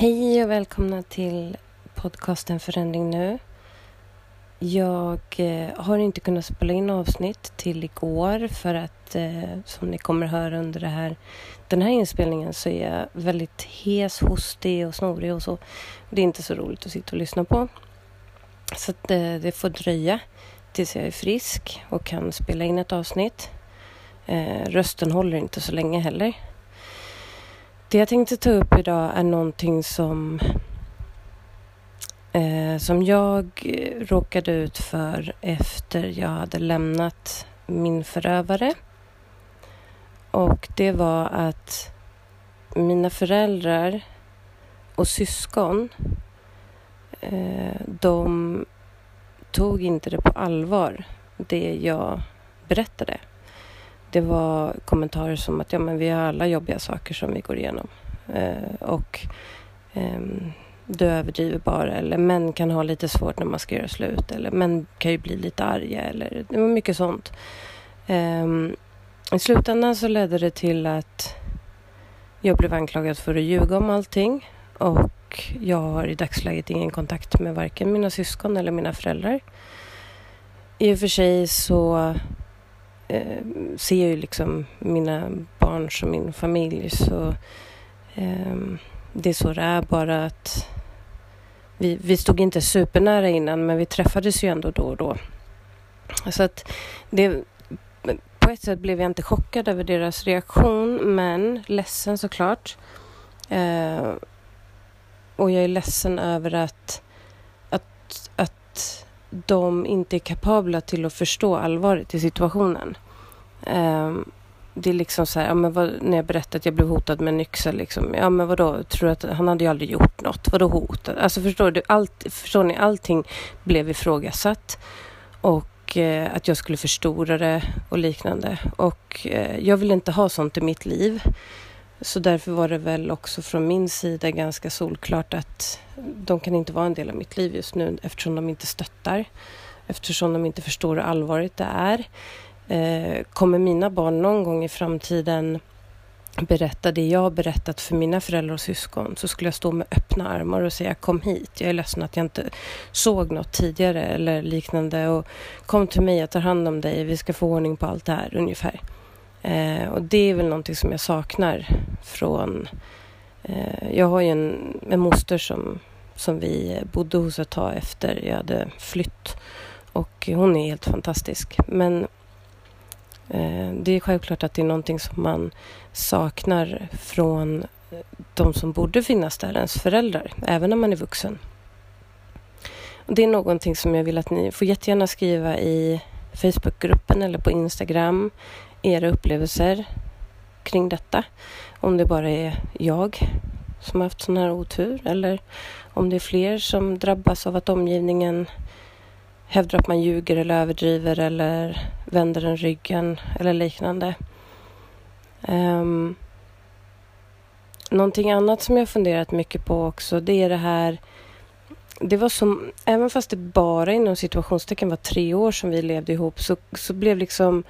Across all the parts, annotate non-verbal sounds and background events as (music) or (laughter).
Hej och välkomna till podcasten Förändring nu. Jag eh, har inte kunnat spela in avsnitt till igår för att eh, som ni kommer höra under det här, den här inspelningen så är jag väldigt hes, hostig och snorig och så. Det är inte så roligt att sitta och lyssna på. Så att, eh, det får dröja tills jag är frisk och kan spela in ett avsnitt. Rösten håller inte så länge heller. Det jag tänkte ta upp idag är någonting som eh, som jag råkade ut för efter jag hade lämnat min förövare. Och det var att mina föräldrar och syskon eh, de tog inte det på allvar, det jag berättade det var kommentarer som att ja, men vi har alla jobbiga saker som vi går igenom. Eh, och eh, du överdriver bara eller män kan ha lite svårt när man ska göra slut eller män kan ju bli lite arga eller det var mycket sånt. Eh, I slutändan så ledde det till att jag blev anklagad för att ljuga om allting och jag har i dagsläget ingen kontakt med varken mina syskon eller mina föräldrar. I och för sig så eh, ser ju liksom mina barn som min familj så eh, det är så det är bara att vi, vi stod inte supernära innan men vi träffades ju ändå då och då. Så att det, på ett sätt blev jag inte chockad över deras reaktion men ledsen såklart. Eh, och jag är ledsen över att, att, att de inte är kapabla till att förstå allvaret i situationen. Um, det är liksom så här, ja, men vad, när jag berättade att jag blev hotad med en yxa, liksom, ja men vadå, tror du att han hade ju aldrig gjort något, vadå hotad? Alltså förstår du, allt, förstår ni, allting blev ifrågasatt och eh, att jag skulle förstora det och liknande och eh, jag vill inte ha sånt i mitt liv. Så därför var det väl också från min sida ganska solklart att de kan inte vara en del av mitt liv just nu eftersom de inte stöttar, eftersom de inte förstår hur allvarligt det är. Eh, kommer mina barn någon gång i framtiden berätta det jag har berättat för mina föräldrar och syskon så skulle jag stå med öppna armar och säga kom hit. Jag är ledsen att jag inte såg något tidigare eller liknande och kom till mig, jag tar hand om dig, vi ska få ordning på allt det här ungefär. Eh, och det är väl någonting som jag saknar från... Eh, jag har ju en, en moster som, som vi bodde hos ett tag efter jag hade flytt och hon är helt fantastisk. Men eh, det är självklart att det är någonting som man saknar från de som borde finnas där, ens föräldrar, även när man är vuxen. Och det är någonting som jag vill att ni får jättegärna skriva i Facebookgruppen eller på Instagram era upplevelser kring detta. Om det bara är jag som har haft sån här otur eller om det är fler som drabbas av att omgivningen hävdar att man ljuger eller överdriver eller vänder den ryggen eller liknande. Um, någonting annat som jag funderat mycket på också det är det här det var som, även fast det bara inom situationstecken var tre år som vi levde ihop så, så blev liksom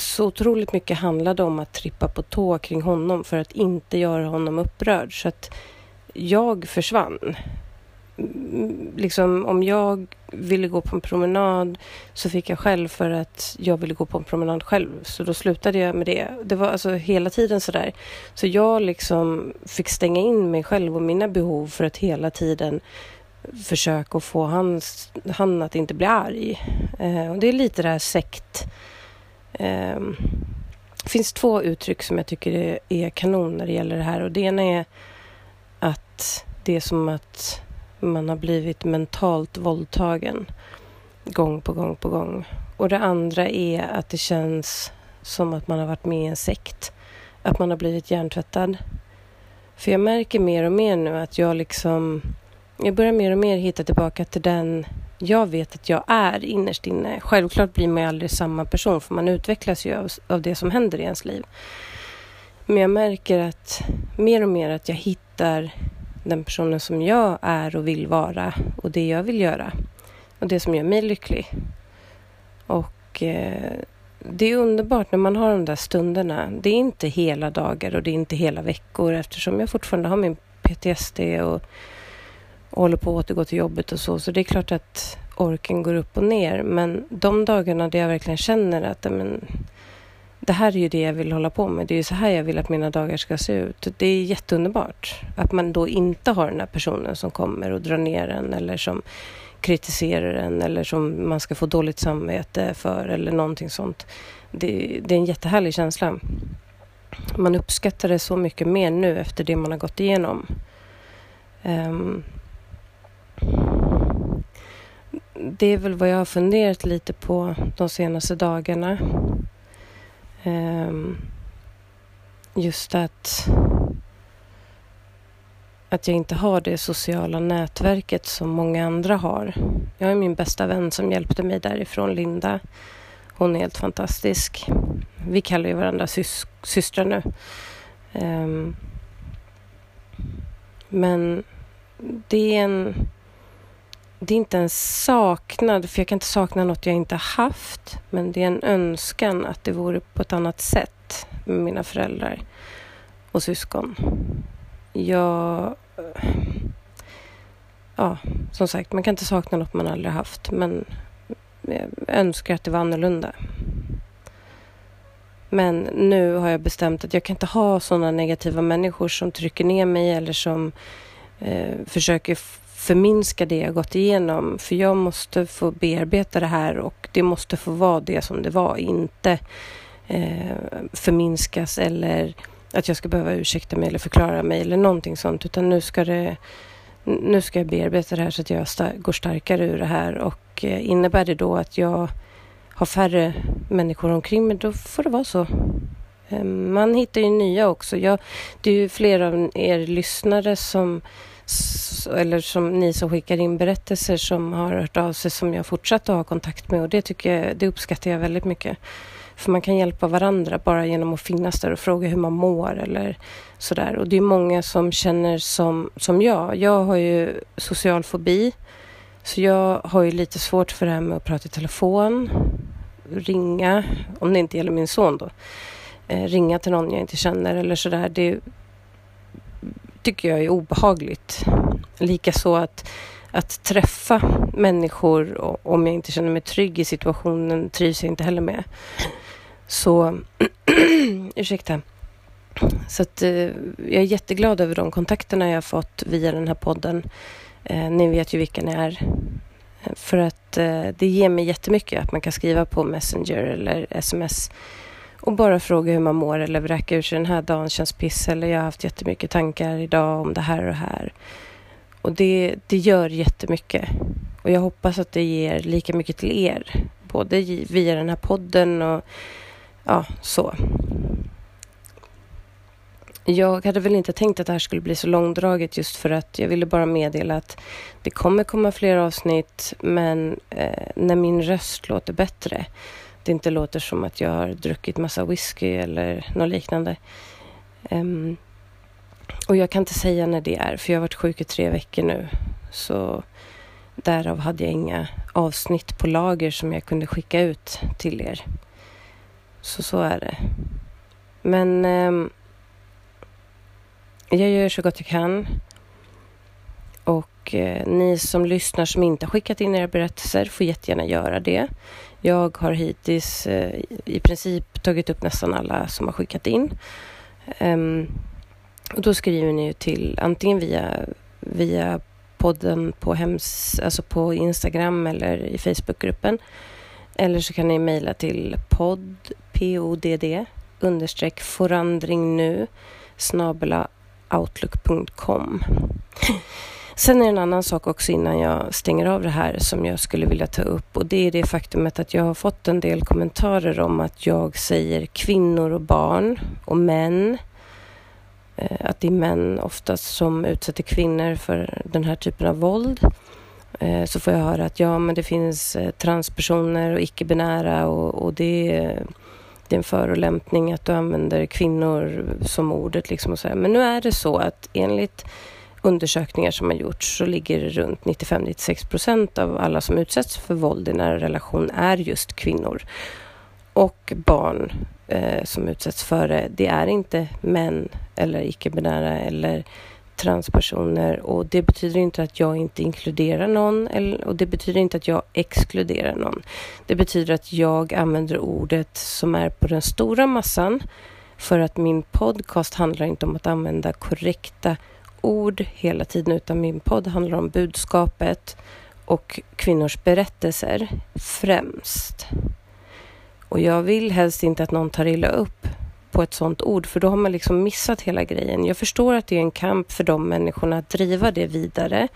så otroligt mycket handlade om att trippa på tå kring honom för att inte göra honom upprörd. Så att jag försvann. Liksom om jag ville gå på en promenad så fick jag själv för att jag ville gå på en promenad själv. Så då slutade jag med det. Det var alltså hela tiden sådär. Så jag liksom fick stänga in mig själv och mina behov för att hela tiden försöka få hans, han att inte bli arg. Eh, och det är lite det här sekt Eh, det finns två uttryck som jag tycker är kanon när det gäller det här och det ena är att det är som att man har blivit mentalt våldtagen gång på gång på gång. Och det andra är att det känns som att man har varit med i en sekt. Att man har blivit hjärntvättad. För jag märker mer och mer nu att jag liksom... Jag börjar mer och mer hitta tillbaka till den jag vet att jag är innerst inne. Självklart blir man aldrig samma person för man utvecklas ju av, av det som händer i ens liv. Men jag märker att mer och mer att jag hittar den personen som jag är och vill vara och det jag vill göra och det som gör mig lycklig. Och eh, det är underbart när man har de där stunderna. Det är inte hela dagar och det är inte hela veckor eftersom jag fortfarande har min PTSD och, och håller på att återgå till jobbet och så. Så det är klart att orken går upp och ner. Men de dagarna där jag verkligen känner att men, det här är ju det jag vill hålla på med. Det är ju så här jag vill att mina dagar ska se ut. Det är jätteunderbart. Att man då inte har den här personen som kommer och drar ner en eller som kritiserar en eller som man ska få dåligt samvete för eller någonting sånt. Det, det är en jättehärlig känsla. Man uppskattar det så mycket mer nu efter det man har gått igenom. Um, det är väl vad jag har funderat lite på de senaste dagarna. Ehm, just att att jag inte har det sociala nätverket som många andra har. Jag har min bästa vän som hjälpte mig därifrån, Linda. Hon är helt fantastisk. Vi kallar ju varandra sys systrar nu. Ehm, men det är en... Det är inte en saknad, för jag kan inte sakna något jag inte haft. Men det är en önskan att det vore på ett annat sätt med mina föräldrar och syskon jag... Ja, som sagt, man kan inte sakna något man aldrig haft. Men jag önskar att det var annorlunda. Men nu har jag bestämt att jag kan inte ha sådana negativa människor som trycker ner mig eller som eh, försöker förminska det jag gått igenom. För jag måste få bearbeta det här och det måste få vara det som det var. Inte eh, förminskas eller att jag ska behöva ursäkta mig eller förklara mig eller någonting sånt. Utan nu ska, det, nu ska jag bearbeta det här så att jag star går starkare ur det här. Och eh, innebär det då att jag har färre människor omkring mig, då får det vara så. Eh, man hittar ju nya också. Jag, det är ju flera av er lyssnare som eller som ni som skickar in berättelser som har hört av sig som jag fortsatt att ha kontakt med och det tycker jag, det uppskattar jag väldigt mycket. För man kan hjälpa varandra bara genom att finnas där och fråga hur man mår eller sådär. Och det är många som känner som, som jag. Jag har ju social fobi. Så jag har ju lite svårt för det här med att prata i telefon, ringa, om det inte gäller min son då. Eh, ringa till någon jag inte känner eller sådär. Det tycker jag är obehagligt. Likaså att, att träffa människor om jag inte känner mig trygg i situationen trivs jag inte heller med. Så, (clears throat) ursäkta. Så att, eh, jag är jätteglad över de kontakterna jag har fått via den här podden. Eh, ni vet ju vilka ni är. Eh, för att eh, det ger mig jättemycket att man kan skriva på Messenger eller sms och bara fråga hur man mår eller vräka ur sig den här dagen känns piss eller jag har haft jättemycket tankar idag om det här och det här. Och det, det gör jättemycket. Och jag hoppas att det ger lika mycket till er. Både via den här podden och ja, så. Jag hade väl inte tänkt att det här skulle bli så långdraget just för att jag ville bara meddela att det kommer komma fler avsnitt men eh, när min röst låter bättre. Det inte låter som att jag har druckit massa whisky eller något liknande. Um, och jag kan inte säga när det är för jag har varit sjuk i tre veckor nu. Så därav hade jag inga avsnitt på lager som jag kunde skicka ut till er. Så så är det. Men um, jag gör så gott jag kan. Och eh, ni som lyssnar som inte har skickat in era berättelser får jättegärna göra det. Jag har hittills eh, i princip tagit upp nästan alla som har skickat in. Ehm, och då skriver ni ju till antingen via, via podden på, hems, alltså på Instagram eller i Facebookgruppen. Eller så kan ni mejla till podd, podd, understreck forandring nu, snabela outlook.com. (laughs) Sen är det en annan sak också innan jag stänger av det här som jag skulle vilja ta upp och det är det faktumet att jag har fått en del kommentarer om att jag säger kvinnor och barn och män. Eh, att det är män oftast som utsätter kvinnor för den här typen av våld. Eh, så får jag höra att ja, men det finns eh, transpersoner och icke-binära och, och det, är, det är en förolämpning att du använder kvinnor som ordet. Liksom och så här. Men nu är det så att enligt undersökningar som har gjorts så ligger det runt 95-96 procent av alla som utsätts för våld i nära relation är just kvinnor. Och barn eh, som utsätts för det, det är inte män eller icke-binära eller transpersoner och det betyder inte att jag inte inkluderar någon eller, och det betyder inte att jag exkluderar någon. Det betyder att jag använder ordet som är på den stora massan för att min podcast handlar inte om att använda korrekta ord hela tiden utan min podd handlar om budskapet och kvinnors berättelser främst. Och jag vill helst inte att någon tar illa upp på ett sånt ord för då har man liksom missat hela grejen. Jag förstår att det är en kamp för de människorna att driva det vidare.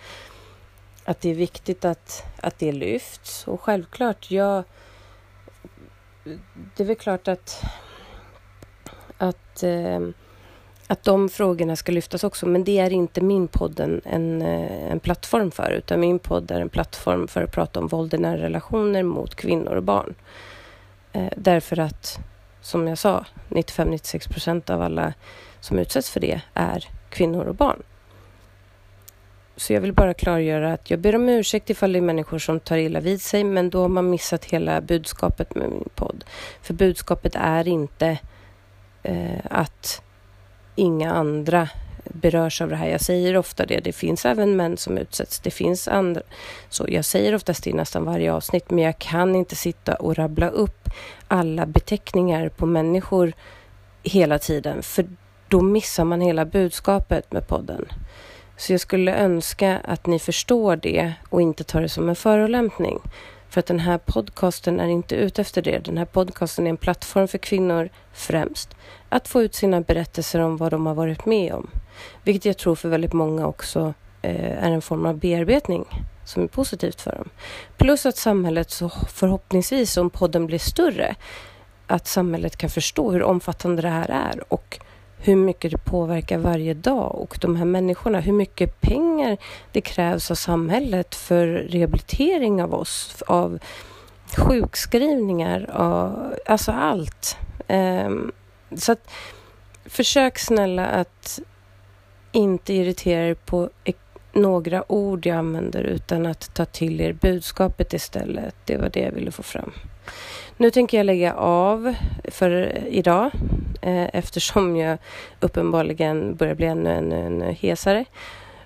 Att det är viktigt att, att det lyfts och självklart, jag... Det är väl klart att att, eh, att de frågorna ska lyftas också. Men det är inte min podd en, en, eh, en plattform för, utan min podd är en plattform för att prata om våld i nära relationer mot kvinnor och barn. Eh, därför att, som jag sa, 95-96 procent av alla som utsätts för det är kvinnor och barn. Så jag vill bara klargöra att jag ber om ursäkt ifall det är människor som tar illa vid sig, men då har man missat hela budskapet med min podd. För budskapet är inte eh, att inga andra berörs av det här. Jag säger ofta det. Det finns även män som utsätts. Det finns andra. Så jag säger oftast det i nästan varje avsnitt, men jag kan inte sitta och rabbla upp alla beteckningar på människor hela tiden, för då missar man hela budskapet med podden. Så jag skulle önska att ni förstår det och inte tar det som en förolämpning. För att den här podcasten är inte ute efter det. Den här podcasten är en plattform för kvinnor främst. Att få ut sina berättelser om vad de har varit med om. Vilket jag tror för väldigt många också eh, är en form av bearbetning som är positivt för dem. Plus att samhället så förhoppningsvis, om podden blir större, att samhället kan förstå hur omfattande det här är och hur mycket det påverkar varje dag och de här människorna, hur mycket pengar det krävs av samhället för rehabilitering av oss, av sjukskrivningar, av, alltså allt. Ehm, så att försök snälla att inte irritera er på några ord jag använder utan att ta till er budskapet istället. Det var det jag ville få fram. Nu tänker jag lägga av för idag Eh, eftersom jag uppenbarligen börjar bli ännu, ännu, ännu hesare.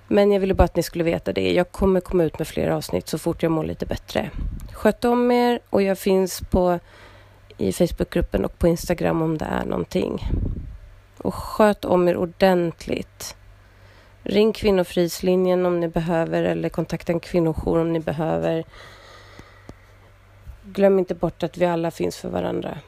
Men jag ville bara att ni skulle veta det. Jag kommer komma ut med fler avsnitt så fort jag mår lite bättre. Sköt om er och jag finns på i Facebookgruppen och på Instagram om det är någonting. Och sköt om er ordentligt. Ring Kvinnofridslinjen om ni behöver eller kontakta en kvinnojour om ni behöver. Glöm inte bort att vi alla finns för varandra.